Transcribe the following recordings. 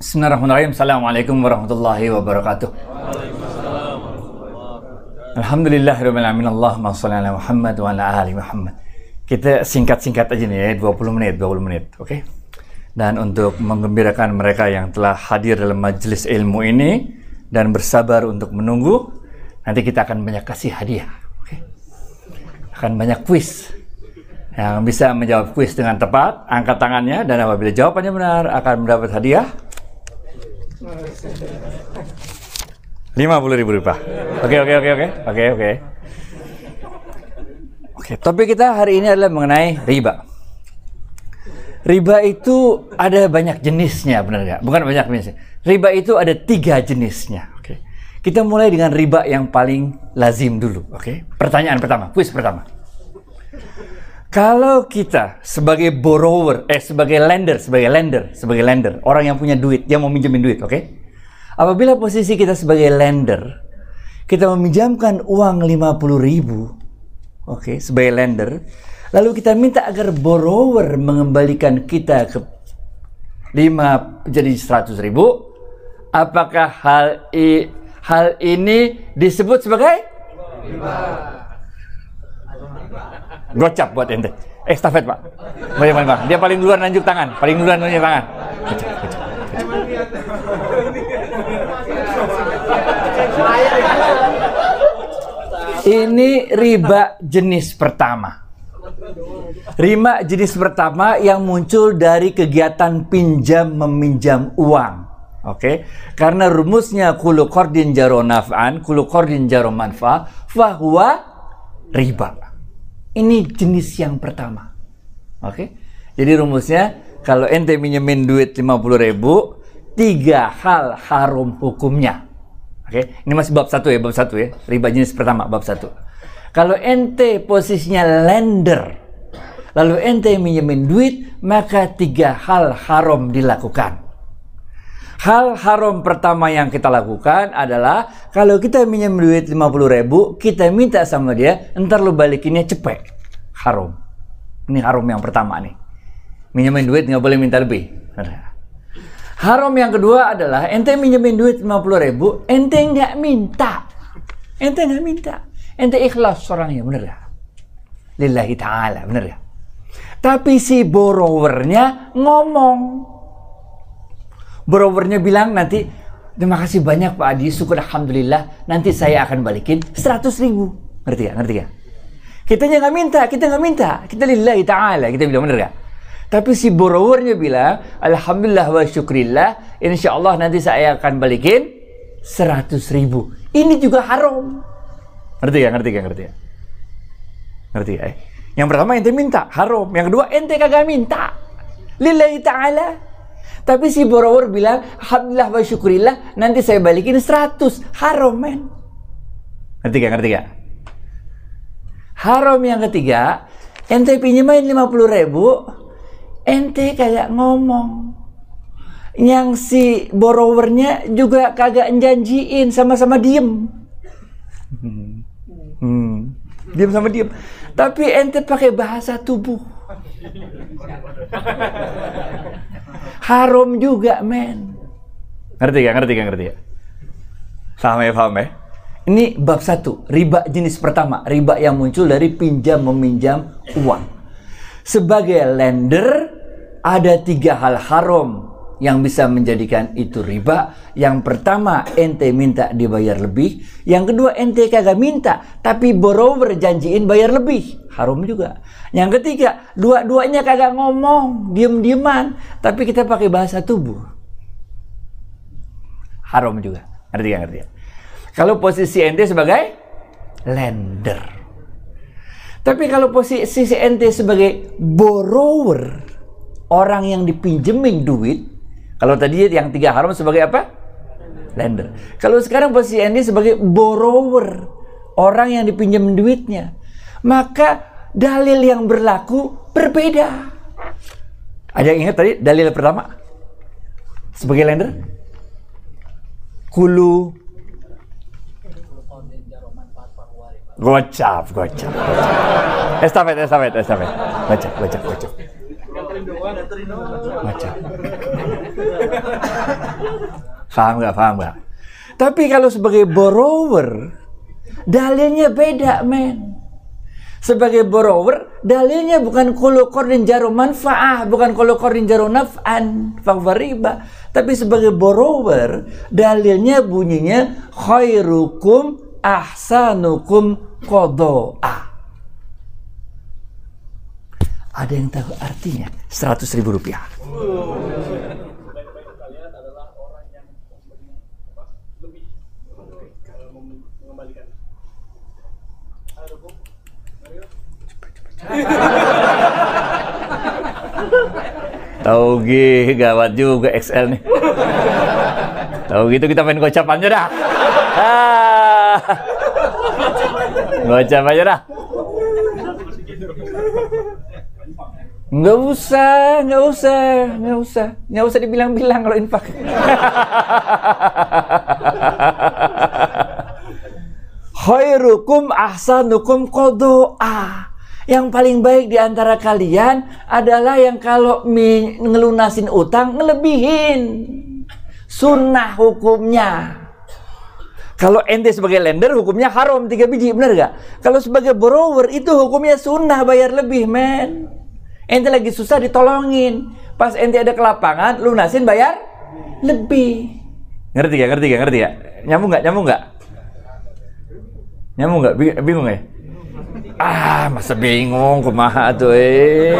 Bismillahirrahmanirrahim. Assalamualaikum warahmatullahi wabarakatuh. Alhamdulillahirrahmanirrahim. Allahumma salli ala Muhammad wa ala ali Muhammad. Kita singkat-singkat aja nih ya, 20 menit, 20 menit, oke? Okay? Dan untuk menggembirakan mereka yang telah hadir dalam majelis ilmu ini dan bersabar untuk menunggu, nanti kita akan banyak kasih hadiah, oke? Okay? Akan banyak kuis yang bisa menjawab kuis dengan tepat, angkat tangannya dan apabila jawabannya benar akan mendapat hadiah lima puluh ribu rupiah. Oke oke oke oke oke oke. Oke, topik kita hari ini adalah mengenai riba. Riba itu ada banyak jenisnya, benar nggak? Bukan banyak jenisnya. Riba itu ada tiga jenisnya. Oke, kita mulai dengan riba yang paling lazim dulu. Oke, pertanyaan pertama, kuis pertama. Kalau kita sebagai borrower, eh sebagai lender, sebagai lender, sebagai lender, orang yang punya duit, dia mau minjemin duit, oke? Okay? Apabila posisi kita sebagai lender, kita meminjamkan uang 50 ribu, oke, okay, sebagai lender, lalu kita minta agar borrower mengembalikan kita ke 5 jadi 100 ribu, apakah hal, i, hal ini disebut sebagai? Gocap buat ente. Estafet pak. Bagaimana pak? Dia paling duluan nunjuk tangan. Paling duluan nunjuk tangan. Gocap, gocap, Ini riba jenis pertama. Riba jenis pertama yang muncul dari kegiatan pinjam meminjam uang. Oke, okay? karena rumusnya kulu kordin jaro naf'an, kulu kordin jaro manfa, fahuwa riba. Ini jenis yang pertama. Oke. Okay? Jadi rumusnya kalau ente minjemin duit 50 ribu, tiga hal haram hukumnya. Oke, okay? ini masih bab satu ya, bab satu ya. Riba jenis pertama, bab satu. Kalau ente posisinya lender, lalu ente minjemin duit, maka tiga hal haram dilakukan. Hal haram pertama yang kita lakukan adalah kalau kita minjem duit 50 ribu, kita minta sama dia, ntar lu balikinnya cepet. Haram. Ini haram yang pertama nih. Minjemin duit nggak boleh minta lebih. Haram yang kedua adalah ente minjemin duit 50 ribu, ente nggak minta. Ente nggak minta. Ente ikhlas orangnya, bener ya? Lillahi ta'ala, bener ya? Tapi si borrowernya ngomong, Browernya bilang nanti terima kasih banyak Pak Adi, syukur Alhamdulillah nanti saya akan balikin 100 ribu. Ngerti ya? Ngerti ya? Kita nggak minta, kita nggak minta. Kita lillahi ta'ala, kita bilang bener gak? Tapi si borrowernya bilang, Alhamdulillah wa syukrillah, insya Allah nanti saya akan balikin 100 ribu. Ini juga haram. Ngerti ya? Ngerti ya? Ngerti ya? Ngerti ya? Yang pertama ente minta, haram. Yang kedua ente kagak minta. Lillahi ta'ala. Tapi si borrower bilang, Alhamdulillah wa syukurillah, nanti saya balikin 100. Haram, men. Ngerti gak? Ngerti gak? Haram yang ketiga, ente pinjemin 50 ribu, ente kayak ngomong. Yang si borrowernya juga kagak janjiin, sama-sama diem. Hmm. hmm. Diem sama diem. Tapi ente pakai bahasa tubuh. Haram juga, men. Ngerti gak? Ngerti gak? Ngerti gak? Paham ya? Paham ya? Ini bab satu, riba jenis pertama, riba yang muncul dari pinjam meminjam uang. Sebagai lender, ada tiga hal haram yang bisa menjadikan itu riba. Yang pertama, ente minta dibayar lebih. Yang kedua, ente kagak minta, tapi borrower janjiin bayar lebih. Haram juga. Yang ketiga, dua-duanya kagak ngomong, diem-dieman, tapi kita pakai bahasa tubuh. Haram juga. Ngerti gak? Ngerti ya? Kalau posisi ente sebagai lender. Tapi kalau posisi ente sebagai borrower, orang yang dipinjemin duit, kalau tadi yang tiga haram sebagai apa? Lender. Kalau sekarang posisi ente sebagai borrower, orang yang dipinjam duitnya, maka dalil yang berlaku berbeda. Ada yang ingat tadi dalil pertama? Sebagai lender? Kulu Gocap, gocap. Estafet, estafet, estafet. Gocap, gocap, gocap. Gocap. Paham nggak? Paham nggak? Tapi kalau sebagai borrower, dalilnya beda, men. Sebagai borrower, dalilnya bukan kolokor dan jarum manfaah, bukan kolokor dan jarum naf'an, riba. Tapi sebagai borrower, dalilnya bunyinya khairukum ahsanukum kodoa. Ada yang tahu artinya? 100 ribu rupiah. Gitu gawat juga XL nih. Tahu gitu kita main gocap aja dah. Ah. Gocap aja dah. Nggak usah, nggak usah, nggak usah, nggak usah dibilang-bilang kalau infak. Khairukum ahsanukum kodoa. Yang paling baik di antara kalian adalah yang kalau ngelunasin utang ngelebihin. Sunnah hukumnya. Kalau ente sebagai lender hukumnya haram tiga biji, benar gak? Kalau sebagai borrower itu hukumnya sunnah bayar lebih, men. Ente lagi susah ditolongin. Pas ente ada ke lapangan, lunasin bayar lebih. Ngerti gak? Ngerti gak? Ngerti gak? Nyambung gak? Nyambung gak? Nyambung gak? Bingung ya? Ah, masa bingung kumaha tuh eh.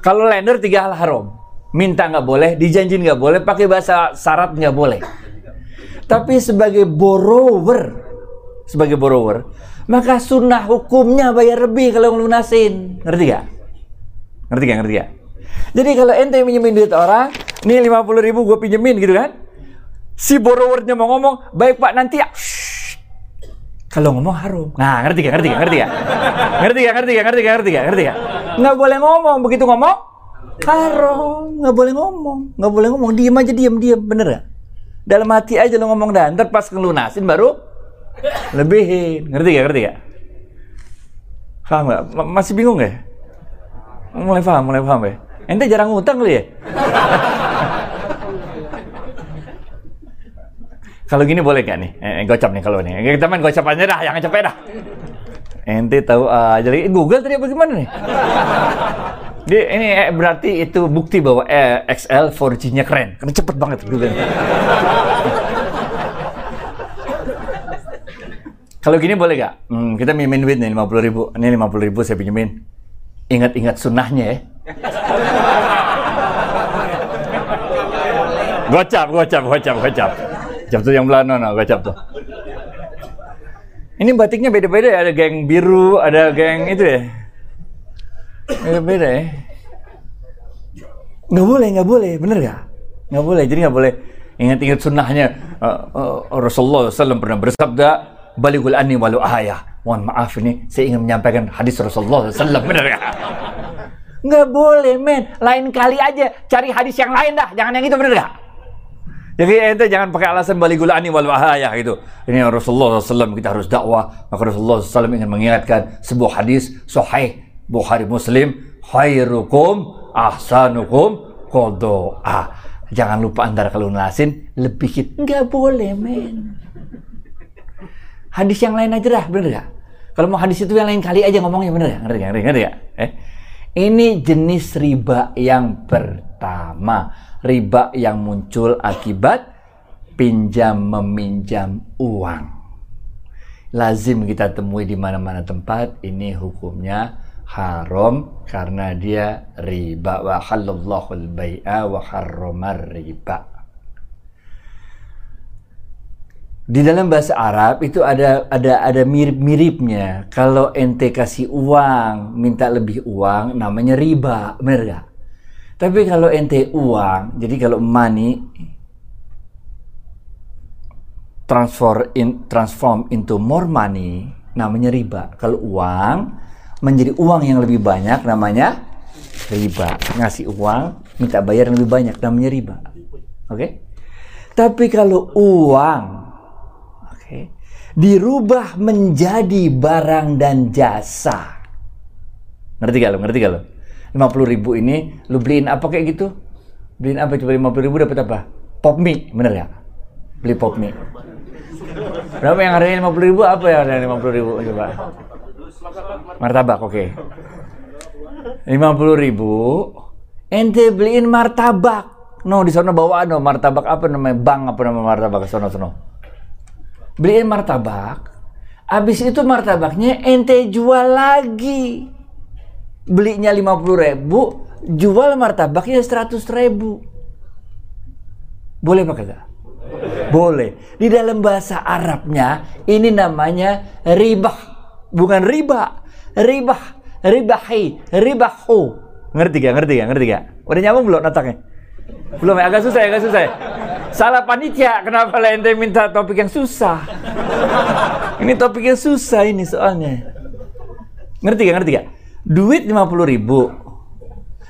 Kalau lender tiga hal haram. Minta nggak boleh, dijanjin nggak boleh, pakai bahasa syarat nggak boleh. Tapi sebagai borrower, sebagai borrower, maka sunnah hukumnya bayar lebih kalau ngelunasin. Ngerti gak? Ngerti gak? Ngerti gak? Jadi kalau ente minjemin duit orang, nih 50 ribu gue pinjemin gitu kan. Si borrowernya mau ngomong, baik pak nanti ya. Kalau ngomong harum. Nah, ngerti gak? Ngerti gak? Ngerti gak? Ngerti gak? Ngerti gak? Ngerti gak? Ngerti gak? Ngerti gak? Nggak boleh ngomong. Begitu ngomong, harum. Nggak boleh ngomong. Nggak boleh ngomong. Diem aja, diem, diem. Bener gak? Dalam hati aja lo ngomong dan ntar pas ngelunasin baru lebihin. Ngerti gak? Ngerti gak? Paham gak? Masih bingung ya? Mulai paham, mulai paham ya? Ente jarang ngutang kali ya? Kalau gini boleh gak nih? Eh, gocap nih kalau nih. Kita main gocap aja dah, jangan capek dah. Ente tahu uh, jadi Google tadi bagaimana nih? Dia ini eh, berarti itu bukti bahwa eh, XL 4G-nya keren. Karena cepet banget Google. Kalau gini boleh gak? Hmm, kita minjemin duit nih 50 ribu. Ini 50 ribu saya pinjemin. Ingat-ingat sunnahnya ya. gocap, gocap, gocap, gocap. Tuh yang belah no, gocap tuh. Ini batiknya beda-beda ya. Ada geng biru, ada geng itu ya. Beda-beda ya. Nggak boleh, nggak boleh. Bener gak? Nggak boleh. Jadi nggak boleh ingat-ingat sunnahnya. Uh, uh, Rasulullah SAW pernah bersabda, Baligul ani walu ayah. Mohon maaf ini, saya ingin menyampaikan hadis Rasulullah SAW. Bener gak? Nggak boleh, men. Lain kali aja cari hadis yang lain dah. Jangan yang itu, bener gak? Jadi ente jangan pakai alasan baligul ani wal wahaya gitu. Ini Rasulullah SAW kita harus dakwah. Maka Rasulullah SAW ingin mengingatkan sebuah hadis sahih Bukhari Muslim, khairukum ahsanukum kodoa. Jangan lupa antara kalau nelasin lebih kit. Nggak boleh, men. Hadis yang lain aja dah, bener gak? Kalau mau hadis itu yang lain kali aja ngomongnya, bener gak? Ngerti gak? Ngerti gak? Eh? Ini jenis riba yang pertama riba yang muncul akibat pinjam meminjam uang. Lazim kita temui di mana-mana tempat ini hukumnya haram karena dia riba wa halallahu al-bai'a wa harramar riba. Di dalam bahasa Arab itu ada ada ada mirip-miripnya. Kalau ente kasih uang, minta lebih uang namanya riba, benar gak? Tapi kalau ente uang, jadi kalau money transfer in transform into more money namanya riba. Kalau uang menjadi uang yang lebih banyak namanya riba. Ngasih uang minta bayar yang lebih banyak namanya riba. Oke? Okay? Tapi kalau uang oke okay, dirubah menjadi barang dan jasa. Ngerti gak lo? Ngerti gak lo? 50 ribu ini lu beliin apa kayak gitu Beliin apa coba 50 ribu dapat apa? Pop mie, bener ya? Beli pop mie. Berapa yang harganya 50 ribu? Apa yang harganya 50 ribu? Coba. Martabak, oke. Okay. 50 ribu, ente beliin martabak. No, di sana bawa no martabak apa namanya? Bang apa nama martabak sono sono. Beliin martabak. Habis itu martabaknya ente jual lagi. Belinya 50 ribu, jual martabaknya 100 ribu. Boleh apa kagak? Boleh. Di dalam bahasa Arabnya ini namanya ribah, bukan riba. Ribah, ribahi, ribahu. Ngerti gak? Ngerti gak? Ngerti gak? Udah nyambung belum nataknya? Belum ya? Agak susah ya? Agak susah ya? Salah panitia, kenapa ente minta topik yang susah? Ini topik yang susah ini soalnya. Ngerti gak? Ngerti gak? Duit 50 ribu.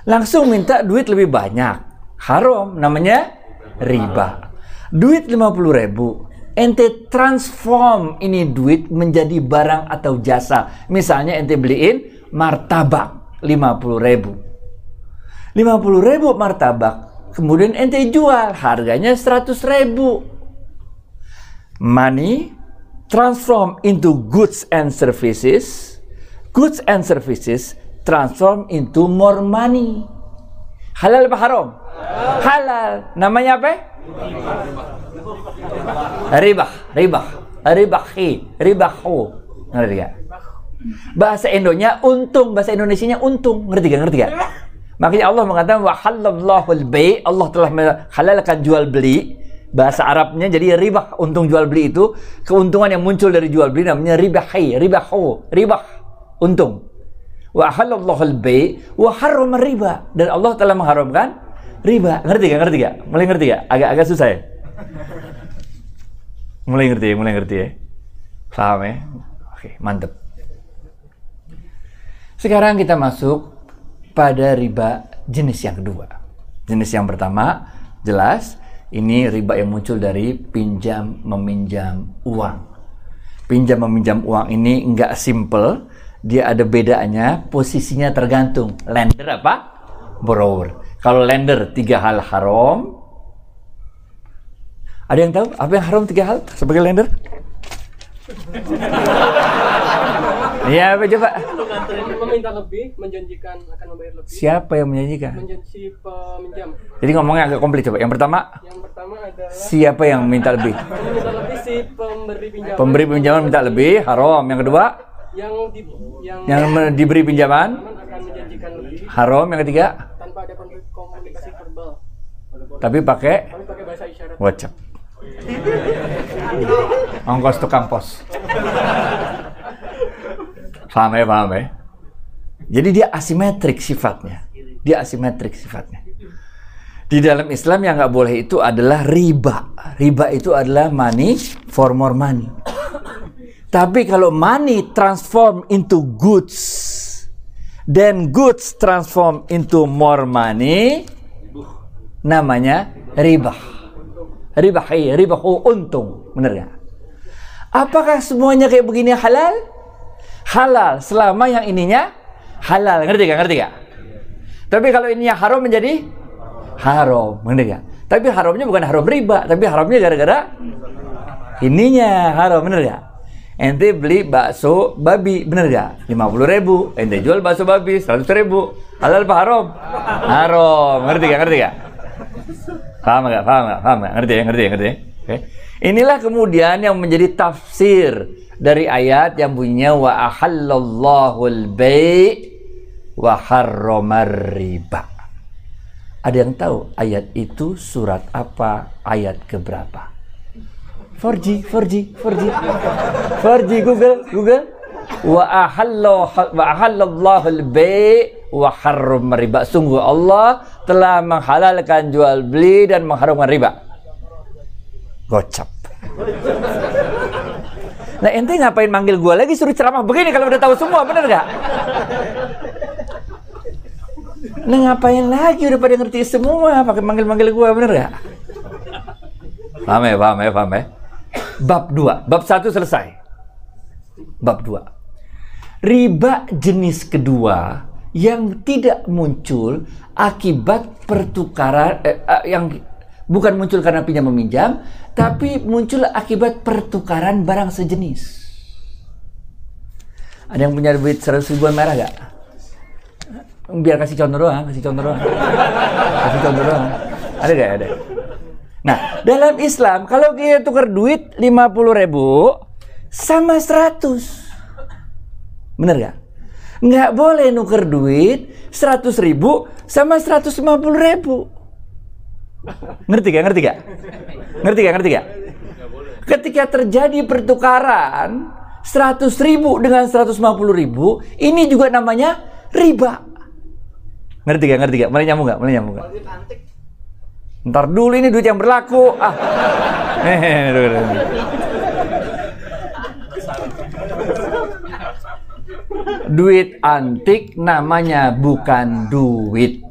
Langsung minta duit lebih banyak. Haram, namanya riba. Duit 50 ribu. Ente transform ini duit menjadi barang atau jasa. Misalnya ente beliin martabak 50 ribu. 50 ribu martabak. Kemudian ente jual. Harganya 100 ribu. Money transform into goods and services. Goods and services transform into more money. Halal apa haram? Halal. Namanya apa? Ribah, ribah, ribahi, ribahu. Ngerti gak? Bahasa Indonya untung, bahasa Indonesianya untung. Ngerti gak? Ngerti gak? Makanya Allah mengatakan wa halallahu al-bai, Allah telah menghalalkan jual beli. Bahasa Arabnya jadi ribah, untung jual beli itu keuntungan yang muncul dari jual beli namanya ribahi, ribahu, ribah, untung. Wa halallahu al-bai wa harrama riba dan Allah telah mengharamkan riba. Ngerti gak? Ngerti gak? Mulai ngerti gak? Agak-agak susah ya? Mulai ngerti ya? Mulai ngerti ya? Paham ya? Oke, mantep. Sekarang kita masuk pada riba jenis yang kedua. Jenis yang pertama, jelas, ini riba yang muncul dari pinjam meminjam uang. Pinjam meminjam uang ini nggak simple, dia ada bedanya, posisinya tergantung. Lender apa? Borrower. Kalau lender tiga hal haram. Ada yang tahu apa yang haram tiga hal sebagai lender? Iya, apa coba? Meminta lebih, menjanjikan akan membayar lebih. Siapa yang menjanjikan? Menjanji peminjam. Jadi ngomongnya agak komplit coba. Yang pertama, Yang pertama adalah siapa yang minta lebih? meminta lebih si pemberi pinjaman. Pemberi pinjaman minta lebih, haram. Yang kedua, yang di, yang, yang diberi pinjaman, haram. Yang ketiga, tanpa ada komunikasi- verbal. tapi pakai Kami pakai bahasa isyarat. WhatsApp. Ongkos tukang pos. Paham ya, paham ya? Jadi dia asimetrik sifatnya. Dia asimetrik sifatnya. Di dalam Islam yang nggak boleh itu adalah riba. Riba itu adalah money for more money. Tapi kalau money transform into goods, then goods transform into more money, namanya riba. Riba riba untung, bener nggak? Apakah semuanya kayak begini halal? Halal selama yang ininya halal, ngerti gak? Ngerti gak? Tapi kalau ininya haram menjadi haram, ngerti gak? Tapi haramnya bukan haram riba, tapi haramnya gara-gara ininya haram, bener gak? Ente beli bakso babi, bener gak? 50 ribu, ente jual bakso babi 100 ribu, halal apa haram? Haram, ngerti gak? Ngerti gak? Paham gak? Paham gak? Paham gak? Ngerti ya? Ngerti ya? Ngerti ya? Oke. Inilah kemudian yang menjadi tafsir dari ayat yang bunyinya wa ahallallahu al-bai' wa harramar riba. Ada yang tahu ayat itu surat apa, ayat keberapa? 4G, 4G, 4G. 4G Google, Google. Wa ahallallahu al-bai' wa harramar riba. Sungguh Allah telah menghalalkan jual beli dan mengharamkan riba. Gocap. Nah ente ngapain manggil gua lagi suruh ceramah begini kalau udah tahu semua bener gak? Nah ngapain lagi udah pada ngerti semua pakai manggil-manggil gua bener gak? Paham ya, paham ya, paham ya. Bab 2, bab 1 selesai. Bab 2. Riba jenis kedua yang tidak muncul akibat pertukaran eh, eh, yang bukan muncul karena pinjam meminjam, tapi muncul akibat pertukaran barang sejenis. Ada yang punya duit 100 ribuan merah gak? Biar kasih contoh doang, kasih contoh doang. kasih contoh doang. Ada gak? Ada. Nah, dalam Islam, kalau kita tukar duit 50 ribu sama 100. Bener gak? Nggak boleh nuker duit 100 ribu sama 150 ribu. Ngerti gak? Ngerti gak? Ngerti gak? Ngerti gak? Ketika terjadi pertukaran 100 ribu dengan 150 ribu, ini juga namanya riba. Ngerti gak? Ngerti gak? Mulai nyambung gak? Mulai nyambung gak? Ntar dulu ini duit yang berlaku. Ah. Eh, dulu, dulu. Duit antik namanya bukan duit.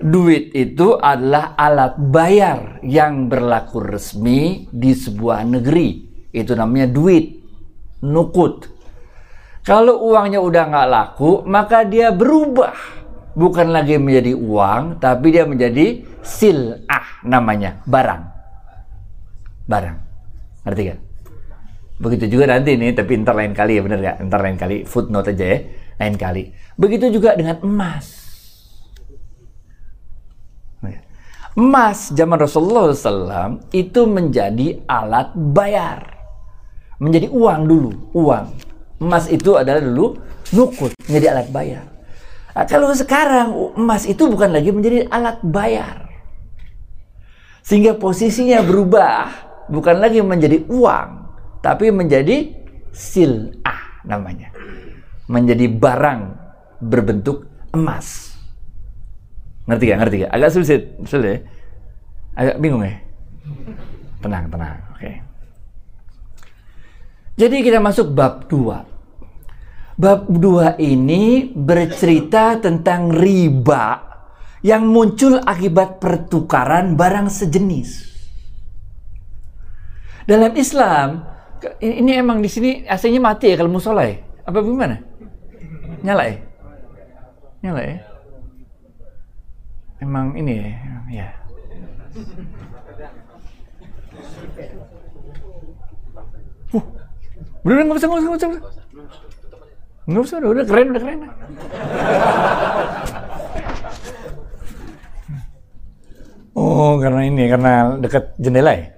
Duit itu adalah alat bayar yang berlaku resmi di sebuah negeri. Itu namanya duit, nukut. Kalau uangnya udah nggak laku, maka dia berubah. Bukan lagi menjadi uang, tapi dia menjadi silah namanya, barang. Barang. Ngerti gak? Begitu juga nanti nih, tapi ntar lain kali ya, bener gak? Ntar lain kali, footnote aja ya, lain kali. Begitu juga dengan emas. Emas zaman Rasulullah SAW itu menjadi alat bayar. Menjadi uang dulu, uang. Emas itu adalah dulu nukut, menjadi alat bayar. Nah, kalau sekarang emas itu bukan lagi menjadi alat bayar. Sehingga posisinya berubah, bukan lagi menjadi uang, tapi menjadi silah namanya. Menjadi barang berbentuk emas. Ngerti gak? Ngerti gak? Agak sulit, sulit ya? Agak bingung ya? Tenang, tenang. Oke. Jadi kita masuk bab 2. Bab 2 ini bercerita tentang riba yang muncul akibat pertukaran barang sejenis. Dalam Islam, ini emang di sini AC-nya mati ya kalau musola ya? Apa gimana? Nyala ya? Nyala ya? Emang ini ya? Ya. Uh, bener nggak usah nggak usah nggak usah. Nggak usah, udah, udah keren, udah keren. Oh, karena ini, karena dekat jendela ya?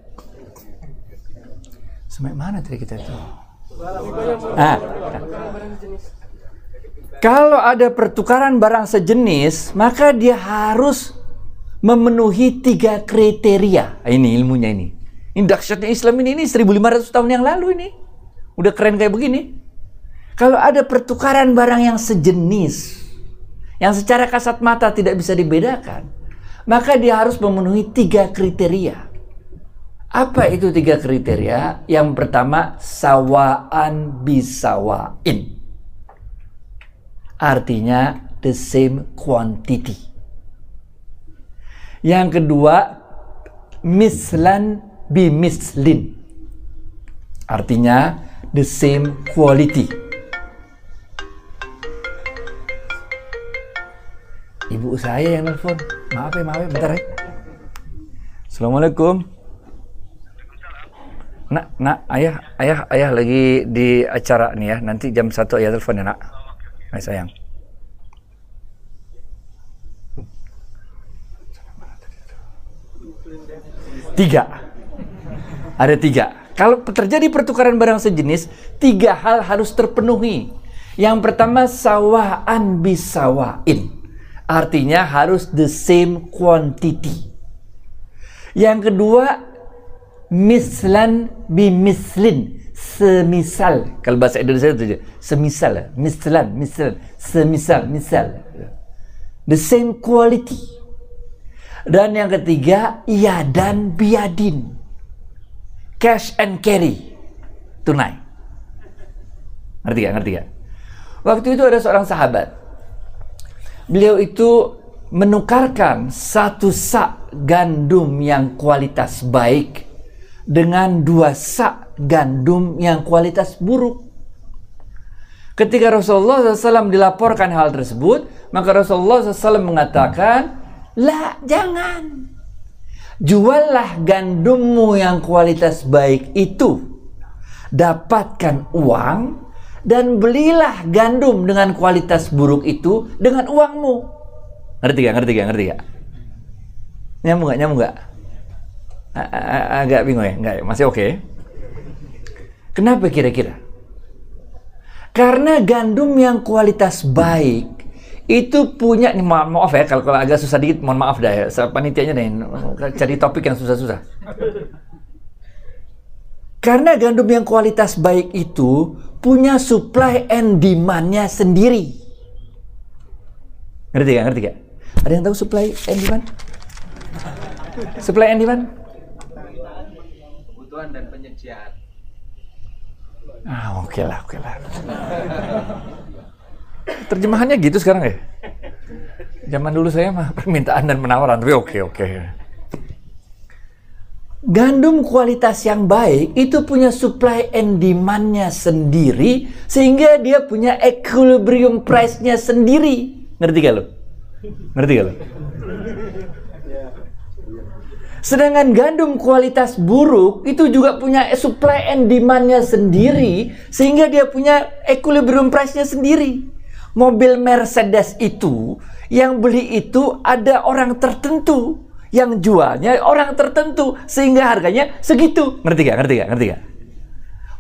Sampai mana tadi kita itu? Ah, kalau ada pertukaran barang sejenis, maka dia harus memenuhi tiga kriteria. Ah, Ini ilmunya ini. Ini dahsyatnya Islam ini, ini 1500 tahun yang lalu ini. Udah keren kayak begini. Kalau ada pertukaran barang yang sejenis, yang secara kasat mata tidak bisa dibedakan, maka dia harus memenuhi tiga kriteria. Apa itu tiga kriteria? Yang pertama, sawaan bisawain. Artinya, the same quantity. Yang kedua, mislan bimislin. Artinya, the same quality. Ibu saya yang nelfon. Maaf ya, maaf ya, bentar ya. Assalamualaikum. Nak, nak, ayah, ayah, ayah lagi di acara nih ya. Nanti jam satu ayah telepon ya nak. Ay, sayang. Tiga. Ada tiga. Kalau terjadi pertukaran barang sejenis, tiga hal harus terpenuhi. Yang pertama, sawaan bisawain. Artinya harus the same quantity. Yang kedua, mislan bimislin. Semisal. Kalau bahasa Indonesia itu semisal. Mislan, mislan. Semisal, misal. The same quality. Dan yang ketiga, iya dan biadin. Cash and carry. Tunai. Ngerti gak? Ngerti gak? Waktu itu ada seorang sahabat. Beliau itu menukarkan satu sak gandum yang kualitas baik dengan dua sak gandum yang kualitas buruk. Ketika Rasulullah SAW dilaporkan hal tersebut, maka Rasulullah SAW mengatakan, lah jangan. Juallah gandummu yang kualitas baik itu. Dapatkan uang dan belilah gandum dengan kualitas buruk itu dengan uangmu. Ngerti gak? Ngerti gak? Ngerti gak? Nyambung gak? Nyambung gak? Agak bingung ya? Enggak, masih oke. Kenapa kira-kira? Karena gandum yang kualitas baik itu punya nih ma maaf ya kalau, kalau agak susah dikit mohon maaf dah ya panitianya nih cari topik yang susah-susah. Karena gandum yang kualitas baik itu punya supply and demand-nya sendiri. Ngerti gak? Ngerti gak? Ada yang tahu supply and demand? Supply and demand? Kebutuhan dan penyediaan Ah, oke lah, oke lah. Terjemahannya gitu sekarang ya? Zaman dulu saya mah permintaan dan penawaran, tapi oke, oke. Gandum kualitas yang baik itu punya supply and demand-nya sendiri sehingga dia punya equilibrium price-nya sendiri. Ngerti gak lo? Ngerti gak lo? Sedangkan gandum kualitas buruk itu juga punya supply and demand-nya sendiri sehingga dia punya equilibrium price-nya sendiri. Mobil Mercedes itu yang beli itu ada orang tertentu yang jualnya orang tertentu sehingga harganya segitu. Ngerti gak? Ngerti gak? Ngerti gak?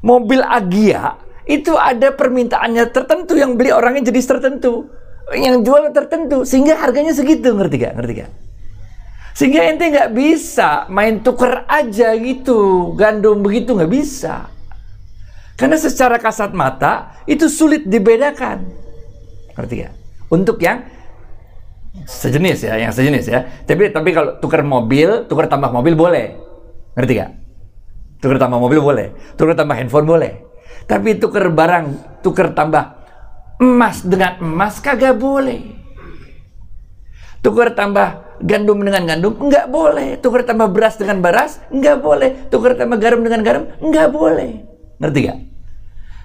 Mobil Agia itu ada permintaannya tertentu yang beli orangnya jenis tertentu. Yang jual tertentu sehingga harganya segitu. Ngerti gak? Ngerti gak? Sehingga ente nggak bisa main tuker aja gitu gandum begitu nggak bisa. Karena secara kasat mata itu sulit dibedakan. Ngerti gak? Untuk yang sejenis ya, yang sejenis ya. Tapi tapi kalau tukar mobil, tukar tambah mobil boleh. Ngerti gak? Tukar tambah mobil boleh. Tukar tambah handphone boleh. Tapi tukar barang, tukar tambah emas dengan emas kagak boleh. Tukar tambah gandum dengan gandum enggak boleh. Tukar tambah beras dengan beras enggak boleh. Tukar tambah garam dengan garam enggak boleh. Ngerti gak?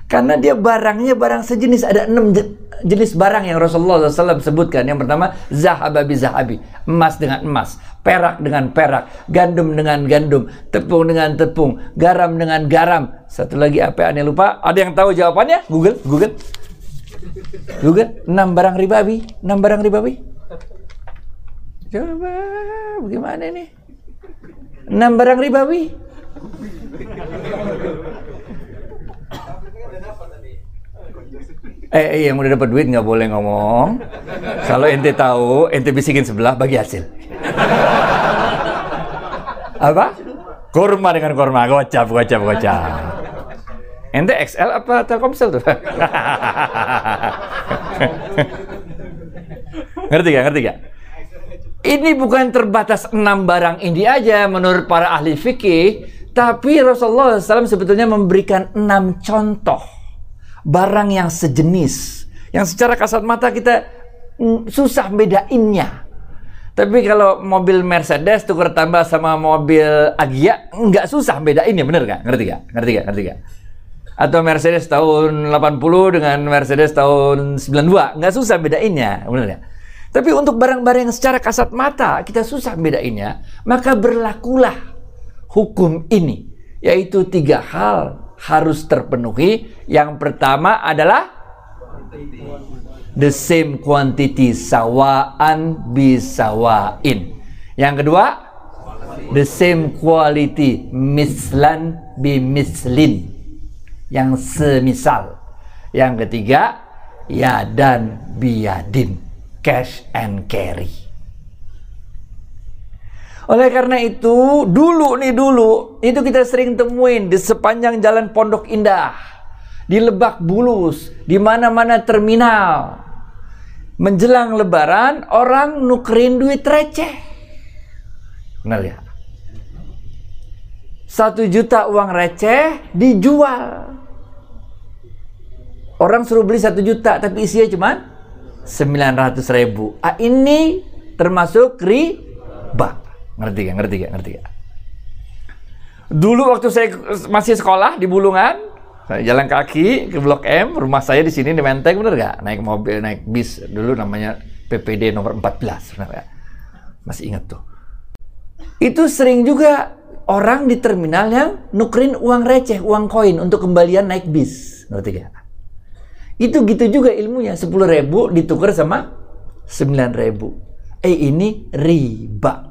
Karena dia barangnya barang sejenis. Ada enam je- jenis barang yang Rasulullah SAW sebutkan. Yang pertama, zahababi zahabi. Emas dengan emas. Perak dengan perak. Gandum dengan gandum. Tepung dengan tepung. Garam dengan garam. Satu lagi apa yang lupa? Ada yang tahu jawabannya? Google, Google. Google. Enam barang ribawi. Enam barang ribawi. Coba, bagaimana nih? Enam barang ribawi. Eh, eh, yang udah dapat duit nggak boleh ngomong. Kalau ente tahu, ente bisikin sebelah bagi hasil. Apa? Kurma dengan kurma, gocap, gocap, gocap. Ente XL apa Telkomsel tuh? ngerti gak? Ngerti gak? Ini bukan terbatas enam barang ini aja menurut para ahli fikih, tapi Rasulullah SAW sebetulnya memberikan enam contoh barang yang sejenis, yang secara kasat mata kita mm, susah bedainnya. Tapi kalau mobil Mercedes tukar tambah sama mobil Agia nggak susah bedainnya, bener gak? Ngerti gak? Ngerti gak? Ngerti gak? Atau Mercedes tahun 80 dengan Mercedes tahun 92 nggak susah bedainnya, bener gak? Tapi untuk barang-barang yang secara kasat mata kita susah bedainnya, maka berlakulah hukum ini, yaitu tiga hal harus terpenuhi. Yang pertama adalah the same quantity sawaan bisawain. Yang kedua, the same quality mislan bimislin. Yang semisal. Yang ketiga, yadan biyadin. Cash and carry. Oleh karena itu, dulu nih dulu, itu kita sering temuin di sepanjang jalan Pondok Indah, di Lebak Bulus, di mana-mana terminal. Menjelang lebaran, orang nukerin duit receh. Benar ya? Satu juta uang receh dijual. Orang suruh beli satu juta, tapi isinya cuma 900 ribu. Ah, ini termasuk riba. Ngerti gak? Ngerti gak? Ngerti gak? Dulu waktu saya masih sekolah di Bulungan, jalan kaki ke Blok M, rumah saya di sini di Menteng, bener nggak? Naik mobil, naik bis dulu namanya PPD nomor 14, bener nggak? Masih ingat tuh. Itu sering juga orang di terminal yang nukerin uang receh, uang koin untuk kembalian naik bis, ngerti gak? Itu gitu juga ilmunya, 10 ribu ditukar sama 9 ribu. Eh ini riba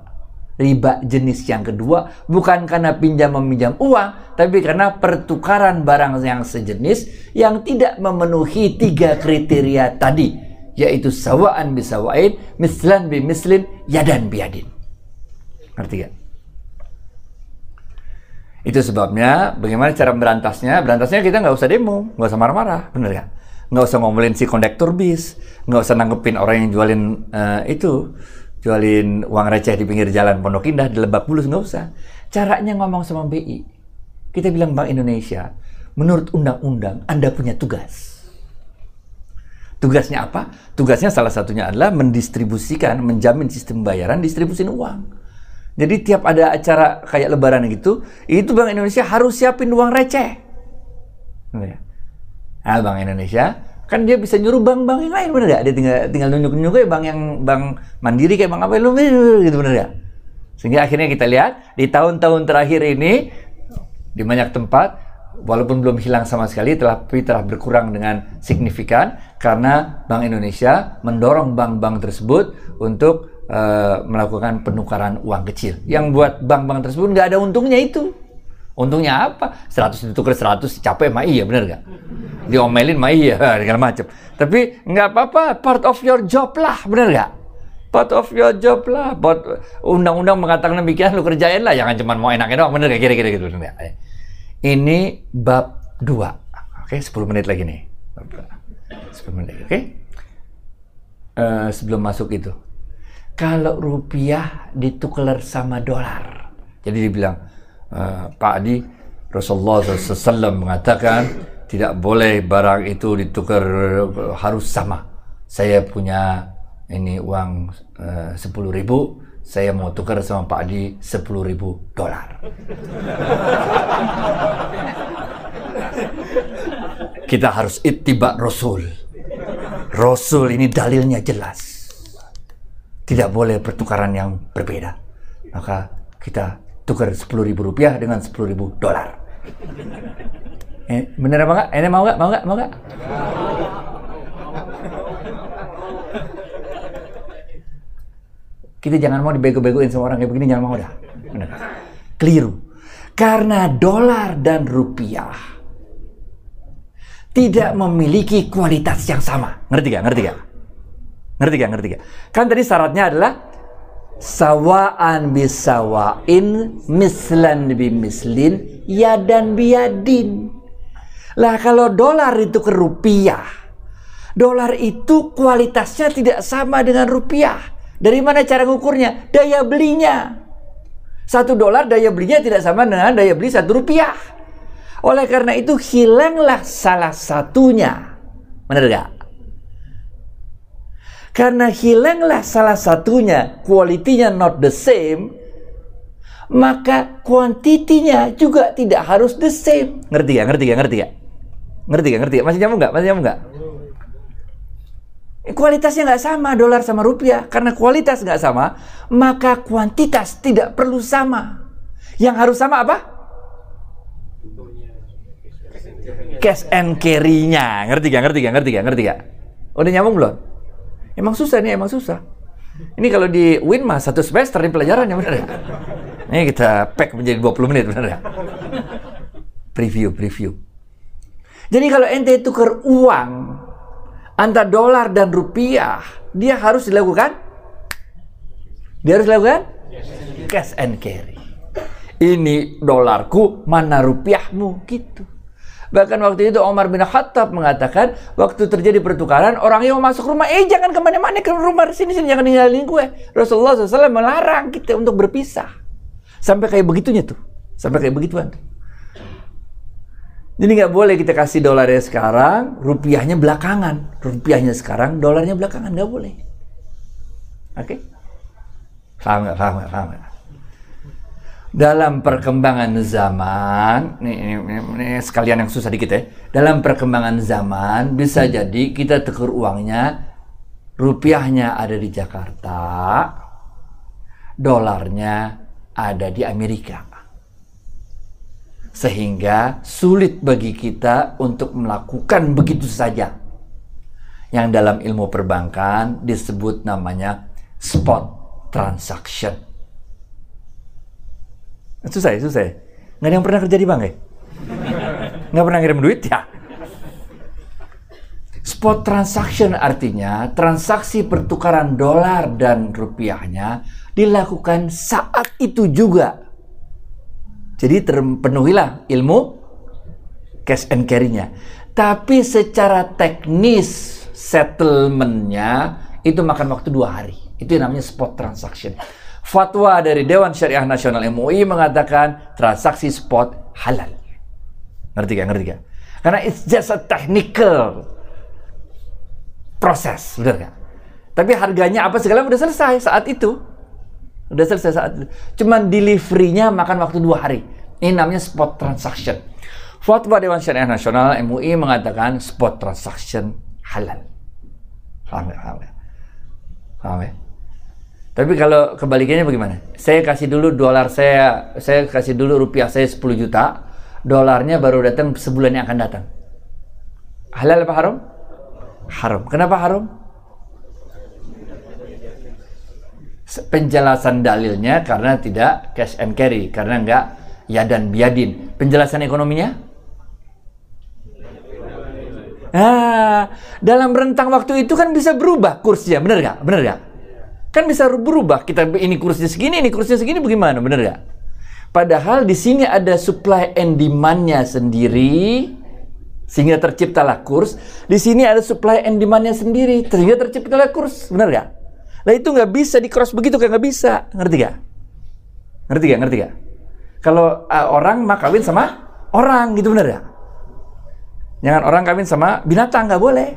riba jenis yang kedua bukan karena pinjam meminjam uang, tapi karena pertukaran barang yang sejenis yang tidak memenuhi tiga kriteria tadi, yaitu sawaan bisawain, mislan bi mislin, yadan biadin. Ngerti gak? Itu sebabnya bagaimana cara berantasnya? Berantasnya kita nggak usah demo, nggak usah marah-marah, bener gak? Nggak usah ngomelin si kondektur bis, nggak usah nanggepin orang yang jualin uh, itu jualin uang receh di pinggir jalan Pondok Indah di Lebak Bulus nggak usah. Caranya ngomong sama BI. Kita bilang Bank Indonesia, menurut undang-undang Anda punya tugas. Tugasnya apa? Tugasnya salah satunya adalah mendistribusikan, menjamin sistem bayaran, distribusin uang. Jadi tiap ada acara kayak lebaran gitu, itu Bank Indonesia harus siapin uang receh. Nah, Bank Indonesia kan dia bisa nyuruh bank-bank yang lain bener gak? Dia tinggal tinggal nunjuk-nunjuk kayak bank yang bank mandiri kayak bank apa lu gitu bener gak? Sehingga akhirnya kita lihat di tahun-tahun terakhir ini di banyak tempat walaupun belum hilang sama sekali tapi telah berkurang dengan signifikan karena Bank Indonesia mendorong bank-bank tersebut untuk uh, melakukan penukaran uang kecil. Yang buat bank-bank tersebut nggak ada untungnya itu. Untungnya apa? 100 ditukar 100 capek mah iya bener gak? Diomelin mah iya segala macam. Tapi nggak apa-apa, part of your job lah, bener gak? Part of your job lah. undang-undang mengatakan demikian lu kerjain lah, jangan cuma mau enaknya doang, bener gak? Kira-kira gitu bener gak? Ini bab 2. Oke, 10 menit lagi nih. 10 menit oke? Uh, sebelum masuk itu. Kalau rupiah ditukar sama dolar. Jadi dibilang, uh, Pak Adi, Rasulullah SAW mengatakan tidak boleh barang itu ditukar harus sama. Saya punya ini uang sepuluh ribu, saya mau tukar sama Pak Adi sepuluh ribu dolar. Kita harus ittiba Rasul. Rasul ini dalilnya jelas. Tidak boleh pertukaran yang berbeda. Maka kita tukar sepuluh ribu rupiah dengan sepuluh ribu dolar. Eh, bener apa enggak? Ini mau enggak? Mau enggak? Mau enggak? Kita jangan mau dibego-begoin sama orang kayak begini, jangan mau dah. Bener. Keliru. Karena dolar dan rupiah tidak memiliki kualitas yang sama. Ngerti gak? Ngerti gak? Ngerti gak? Ngerti gak? Kan tadi syaratnya adalah sawaan bisawain mislan bimislin yadan biyadin. Lah kalau dolar itu ke rupiah dolar itu kualitasnya tidak sama dengan rupiah. Dari mana cara ngukurnya? Daya belinya. Satu dolar daya belinya tidak sama dengan daya beli satu rupiah. Oleh karena itu hilanglah salah satunya. Benar gak? Karena hilanglah salah satunya, kualitinya not the same, maka kuantitinya juga tidak harus the same. Ngerti gak? Ngerti gak? Ngerti gak? Ngerti gak? Ngerti gak? Masih nyambung gak? Masih nyambung gak? Kualitasnya nggak sama dolar sama rupiah. Karena kualitas nggak sama, maka kuantitas tidak perlu sama. Yang harus sama apa? Cash and carry-nya. Ngerti gak? Ngerti gak? Ngerti gak? Ngerti gak? Udah nyambung belum? Emang susah nih, emang susah. Ini kalau di win mah satu semester nih pelajarannya bener ya. Ini kita pack menjadi 20 menit bener ya. Preview, preview. Jadi kalau ente tukar uang antara dolar dan rupiah, dia harus dilakukan dia harus dilakukan cash and carry. Ini dolarku, mana rupiahmu gitu. Bahkan waktu itu Omar bin Khattab mengatakan, waktu terjadi pertukaran, orang yang masuk rumah, eh jangan ke mana-mana ke rumah sini sini jangan ninggalin gue. Rasulullah SAW melarang kita untuk berpisah. Sampai kayak begitunya tuh, sampai kayak begituan. Jadi nggak boleh kita kasih dolarnya sekarang, rupiahnya belakangan. Rupiahnya sekarang, dolarnya belakangan nggak boleh. Oke? Okay? Paham nggak? Paham nggak? Paham nggak? Dalam perkembangan zaman, nih, ini, ini sekalian yang susah dikit ya. Dalam perkembangan zaman bisa jadi kita tukar uangnya, rupiahnya ada di Jakarta, dolarnya ada di Amerika. Sehingga sulit bagi kita untuk melakukan begitu saja. Yang dalam ilmu perbankan disebut namanya spot transaction. Susah ya, susah ya. Nggak ada yang pernah kerja di bank ya? Nggak pernah ngirim duit ya? Spot transaction artinya transaksi pertukaran dolar dan rupiahnya dilakukan saat itu juga. Jadi terpenuhilah ilmu cash and carry-nya. Tapi secara teknis settlementnya itu makan waktu dua hari. Itu namanya spot transaction. Fatwa dari Dewan Syariah Nasional MUI mengatakan transaksi spot halal. Ngerti gak? Ngerti gak? Karena it's just a technical proses, benar gak? Tapi harganya apa segala udah selesai saat itu. Udah selesai saat itu. Cuman deliverynya makan waktu dua hari. Ini namanya spot transaction. Fatwa Dewan Syariah Nasional MUI mengatakan spot transaction halal. Paham ya? Paham ya? Paham ya? Tapi kalau kebalikannya bagaimana? Saya kasih dulu dolar saya, saya kasih dulu rupiah saya 10 juta, dolarnya baru datang sebulan yang akan datang. Halal apa haram? Haram. Kenapa haram? Penjelasan dalilnya karena tidak cash and carry, karena enggak ya dan biadin. Penjelasan ekonominya? Nah, dalam rentang waktu itu kan bisa berubah kursnya, benar nggak? Benar nggak? Kan bisa berubah. Kita ini kursnya segini, ini kursnya segini bagaimana? Benar gak? Padahal di sini ada supply and demand-nya sendiri sehingga terciptalah kurs. Di sini ada supply and demand-nya sendiri sehingga terciptalah kurs. Benar gak? Nah itu nggak bisa di cross begitu kan nggak bisa. Ngerti gak? Ngerti gak? Ngerti gak? Kalau uh, orang mah kawin sama orang gitu benar gak? Jangan orang kawin sama binatang nggak boleh.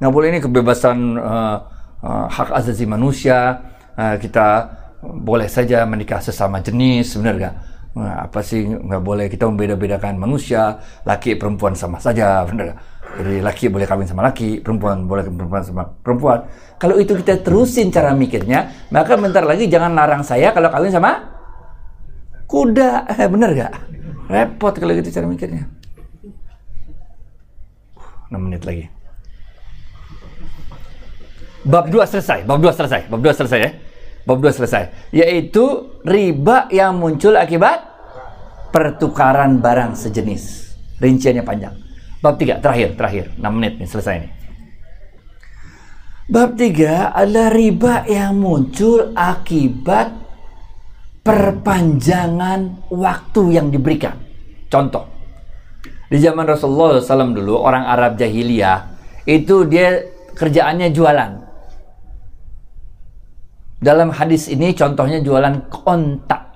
Nggak boleh ini kebebasan uh, uh, hak asasi manusia uh, kita boleh saja menikah sesama jenis benar gak nah, apa sih nggak boleh kita membeda-bedakan manusia laki perempuan sama saja benar gak jadi laki boleh kawin sama laki perempuan boleh perempuan sama perempuan. Kalau itu kita terusin cara mikirnya maka bentar lagi jangan larang saya kalau kawin sama kuda. Bener gak repot kalau gitu cara mikirnya. 6 menit lagi Bab 2 selesai, bab 2 selesai, bab 2 selesai ya. Bab 2 selesai, yaitu riba yang muncul akibat pertukaran barang sejenis. Rinciannya panjang. Bab 3 terakhir, terakhir, 6 menit nih selesai nih. Bab 3 adalah riba yang muncul akibat perpanjangan waktu yang diberikan. Contoh, di zaman Rasulullah SAW dulu, orang Arab jahiliyah, itu dia kerjaannya jualan. Dalam hadis ini contohnya jualan kontak.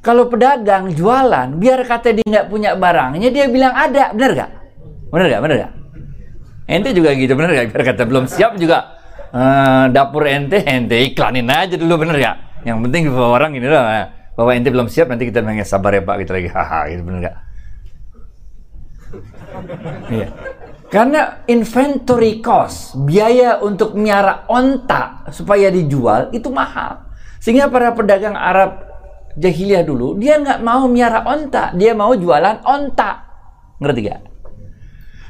Kalau pedagang jualan, biar kata dia nggak punya barangnya, dia bilang ada, bener gak? Bener gak? Bener gak? Ente juga gitu, bener gak? Biar kata belum siap juga uh, dapur ente, ente iklanin aja dulu, bener gak? Yang penting bahwa orang ini lah, bahwa ente belum siap, nanti kita bilang sabar ya pak, gitu lagi, haha, gitu bener gak? Iya. Karena inventory cost, biaya untuk miara onta supaya dijual itu mahal. Sehingga para pedagang Arab jahiliyah dulu, dia nggak mau miara onta, dia mau jualan onta. Ngerti gak?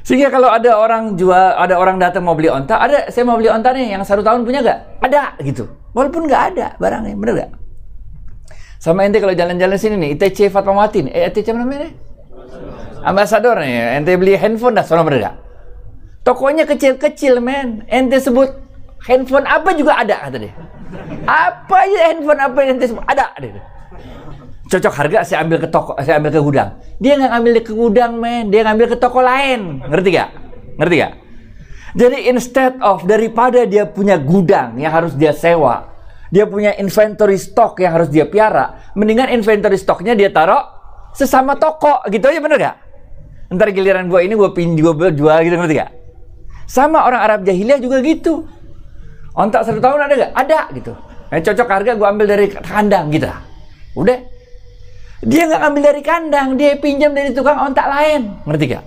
Sehingga kalau ada orang jual, ada orang datang mau beli onta, ada saya mau beli onta nih yang satu tahun punya gak? Ada gitu. Walaupun nggak ada barangnya, bener gak? Sama ente kalau jalan-jalan sini nih, ITC Fatmawati nih, eh ITC mana namanya? Ambasador nih, ente beli handphone dah, soalnya bener gak? Tokonya kecil-kecil men. Ente sebut handphone apa juga ada kata dia. Apa aja handphone apa yang ente sebut ada dia. Cocok harga saya ambil ke toko, saya ambil ke gudang. Dia nggak ambil ke gudang men, dia ngambil ke toko lain. Ngerti gak? Ngerti gak? Jadi instead of daripada dia punya gudang yang harus dia sewa, dia punya inventory stock yang harus dia piara, mendingan inventory stoknya dia taruh sesama toko gitu aja bener gak? Ntar giliran gua ini gua pinjam gua jual gitu ngerti gak? Sama orang Arab jahiliyah juga gitu. Ontak satu tahun ada gak? Ada gitu. Eh, cocok harga gue ambil dari kandang gitu. Udah. Dia nggak ambil dari kandang, dia pinjam dari tukang ontak lain. Ngerti gak?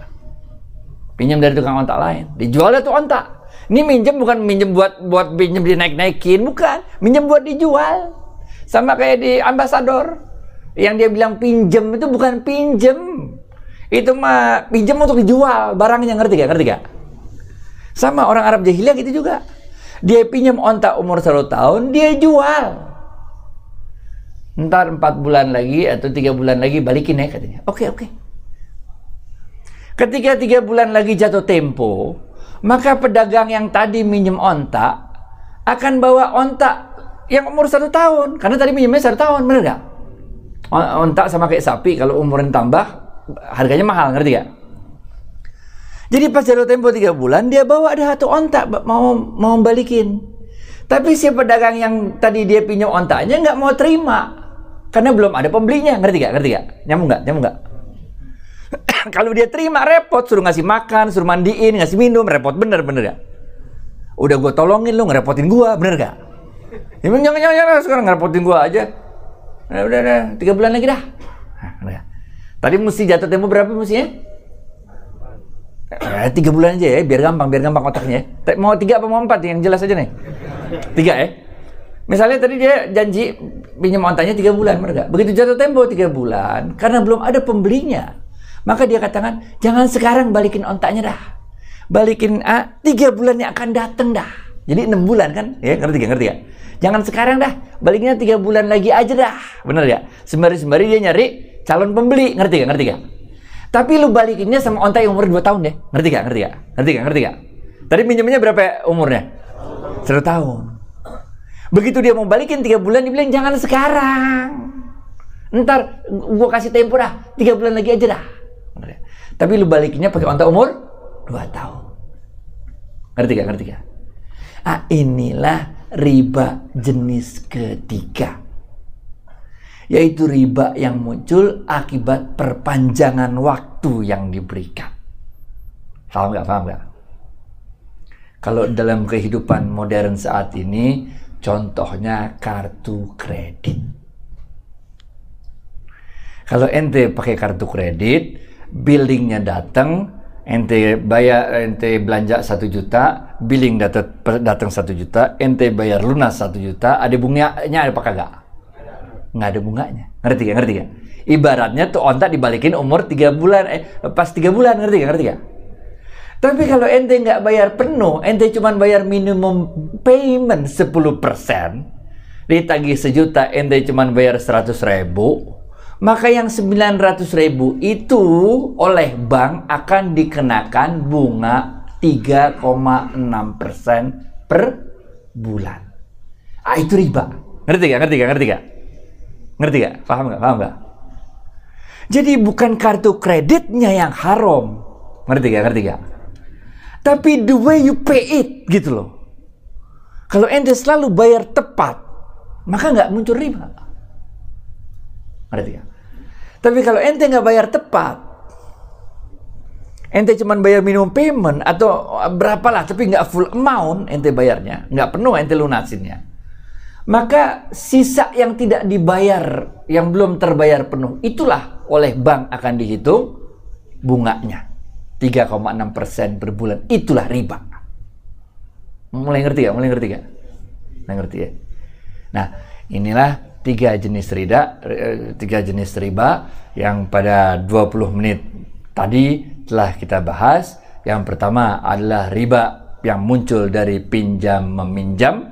Pinjam dari tukang ontak lain. Dijual tuh ontak. Ini minjem bukan minjem buat buat pinjam dinaik-naikin, bukan. Minjem buat dijual. Sama kayak di ambasador. Yang dia bilang pinjem itu bukan pinjem. Itu mah pinjem untuk dijual barangnya, ngerti gak? Ngerti gak? Sama orang Arab jahiliyah gitu juga. Dia pinjam onta umur satu tahun, dia jual. Ntar empat bulan lagi atau tiga bulan lagi balikin ya katanya. Oke oke. Ketika tiga bulan lagi jatuh tempo, maka pedagang yang tadi minjem onta akan bawa onta yang umur satu tahun. Karena tadi minjemnya satu tahun, bener gak? Onta sama kayak sapi, kalau umurnya tambah, harganya mahal, ngerti gak? Jadi pas jatuh tempo tiga bulan, dia bawa ada satu onta mau mau balikin. Tapi si pedagang yang tadi dia pinjam ontanya nggak mau terima karena belum ada pembelinya, ngerti gak? Ngerti gak? Nyambung gak? Nyambung gak? Kalau dia terima repot, suruh ngasih makan, suruh mandiin, ngasih minum, repot bener bener gak? Udah gue tolongin lu ngerepotin gue, bener gak? Ya, jangan, jangan, sekarang ngerepotin gue aja. Udah, udah, udah, tiga bulan lagi dah. Tadi mesti jatuh tempo berapa mestinya? Eh, tiga bulan aja ya, biar gampang, biar gampang otaknya. Ya. Mau tiga apa mau empat? Yang jelas aja nih. Tiga ya. Misalnya tadi dia janji pinjam ontanya tiga bulan, mereka. Begitu jatuh tempo tiga bulan, karena belum ada pembelinya, maka dia katakan jangan sekarang balikin ontanya dah, balikin ah, tiga yang akan datang dah. Jadi enam bulan kan? Ya ngerti gak? Ngerti gak? Jangan sekarang dah, baliknya tiga bulan lagi aja dah, bener ya? Sembari sembari dia nyari calon pembeli, ngerti gak? Ngerti gak? Tapi lu balikinnya sama onta yang umur 2 tahun deh. Ngerti gak? Ngerti gak? Ngerti gak? Ngerti gak? Tadi minjemnya berapa umurnya? Satu tahun. Begitu dia mau balikin 3 bulan, dia bilang jangan sekarang. Ntar gua kasih tempo dah. 3 bulan lagi aja dah. Tapi lu balikinnya pakai onta umur 2 tahun. Ngerti gak? Ngerti gak? Ah, inilah riba jenis ketiga yaitu riba yang muncul akibat perpanjangan waktu yang diberikan. Paham nggak? Paham nggak? Kalau dalam kehidupan modern saat ini, contohnya kartu kredit. Kalau ente pakai kartu kredit, billingnya datang, ente bayar, ente belanja satu juta, billing datang satu juta, ente bayar lunas satu juta, ada bunganya ada apa kagak? Nggak ada bunganya. Ngerti gak? Ngerti gak? Ibaratnya tuh onta dibalikin umur 3 bulan, eh pas 3 bulan, ngerti gak? Ngerti gak? Tapi kalau ente nggak bayar penuh, ente cuma bayar minimum payment 10%, ditagih sejuta, ente cuma bayar 100 ribu, maka yang 900 ribu itu oleh bank akan dikenakan bunga 3,6% per bulan. Ah, itu riba. Ngerti gak? Ngerti gak? Ngerti gak? Ngerti gak? Paham gak? Paham gak? Jadi bukan kartu kreditnya yang haram. Ngerti gak? Ngerti gak? Tapi the way you pay it gitu loh. Kalau ente selalu bayar tepat, maka nggak muncul riba. Ngerti gak? Tapi kalau ente nggak bayar tepat, ente cuma bayar minimum payment atau berapalah, tapi nggak full amount ente bayarnya, nggak penuh ente lunasinnya maka sisa yang tidak dibayar, yang belum terbayar penuh, itulah oleh bank akan dihitung bunganya. 3,6% per bulan. Itulah riba. Mulai ngerti ya? Mulai ngerti gak? Mulai ngerti ya? Nah, inilah tiga jenis riba, tiga jenis riba yang pada 20 menit tadi telah kita bahas. Yang pertama adalah riba yang muncul dari pinjam meminjam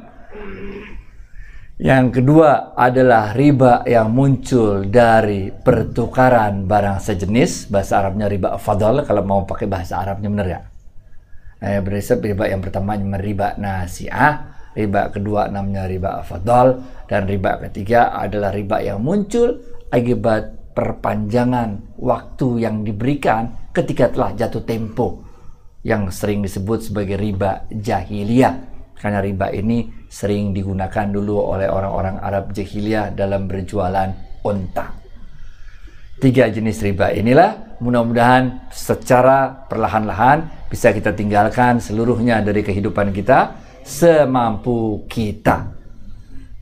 yang kedua adalah riba yang muncul dari pertukaran barang sejenis. Bahasa Arabnya riba fadal kalau mau pakai bahasa Arabnya benar ya. Nah, berisap riba yang pertama riba nasiah, riba kedua namanya riba fadal, dan riba ketiga adalah riba yang muncul akibat perpanjangan waktu yang diberikan ketika telah jatuh tempo yang sering disebut sebagai riba jahiliyah. Karena riba ini sering digunakan dulu oleh orang-orang Arab jahiliyah dalam berjualan unta. Tiga jenis riba inilah mudah-mudahan secara perlahan-lahan bisa kita tinggalkan seluruhnya dari kehidupan kita semampu kita.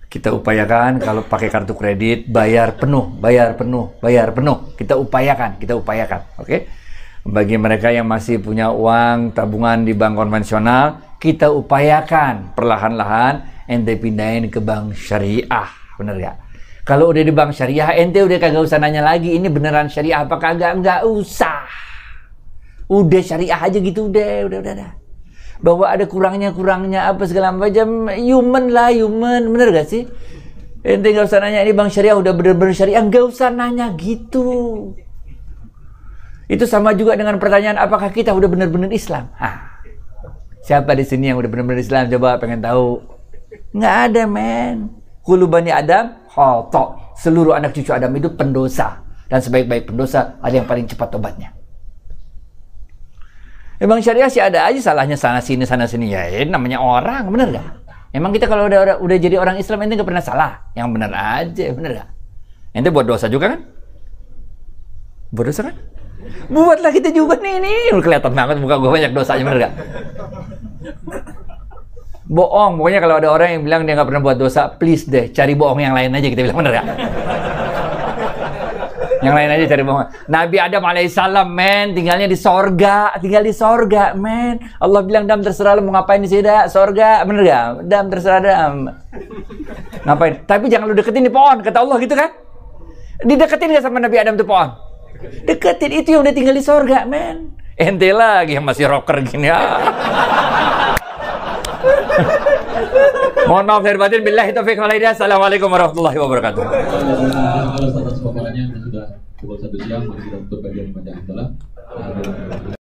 Kita upayakan kalau pakai kartu kredit bayar penuh, bayar penuh, bayar penuh. Kita upayakan, kita upayakan, oke? Bagi mereka yang masih punya uang tabungan di bank konvensional, kita upayakan perlahan-lahan ente pindahin ke bank syariah, bener ya? Kalau udah di bank syariah, ente udah kagak usah nanya lagi ini beneran syariah apa kagak, nggak usah. Udah syariah aja gitu udah, udah, udah, udah. Bahwa ada kurangnya kurangnya apa segala macam human lah human, bener gak sih? Ente nggak usah nanya ini bank syariah udah bener-bener syariah, nggak usah nanya gitu. Itu sama juga dengan pertanyaan apakah kita udah benar-benar Islam? Hah. Siapa di sini yang udah benar-benar Islam? Coba pengen tahu. Nggak ada, men. Kulubani Adam, khotok. Seluruh anak cucu Adam itu pendosa. Dan sebaik-baik pendosa, ada yang paling cepat tobatnya. Emang syariah sih ada aja salahnya sana sini sana sini ya. Ini namanya orang, bener gak? Emang kita kalau udah udah jadi orang Islam ente gak pernah salah. Yang bener aja, bener gak? Ente buat dosa juga kan? Buat dosa kan? Buatlah kita juga nih ini. Kelihatan banget muka gue banyak dosanya bener gak? Bohong, pokoknya kalau ada orang yang bilang dia nggak pernah buat dosa, please deh cari bohong yang lain aja kita bilang bener gak? yang lain aja cari bohong. Nabi Adam alaihissalam men tinggalnya di sorga, tinggal di sorga men. Allah bilang dam terserah lu mau ngapain di sini dah, sorga, bener gak? Dam terserah dam. Ngapain? Tapi jangan lu deketin di pohon, kata Allah gitu kan? Dideketin gak sama Nabi Adam tuh pohon? Deketin itu yang udah tinggal di sorga men. Ente lagi yang masih rocker gini ya. Mohon maaf dari batin. Billahi taufiq wal hidayah. Assalamualaikum warahmatullahi wabarakatuh. Kalau atas paparannya sudah pukul satu siang, mari kita tutup kajian pada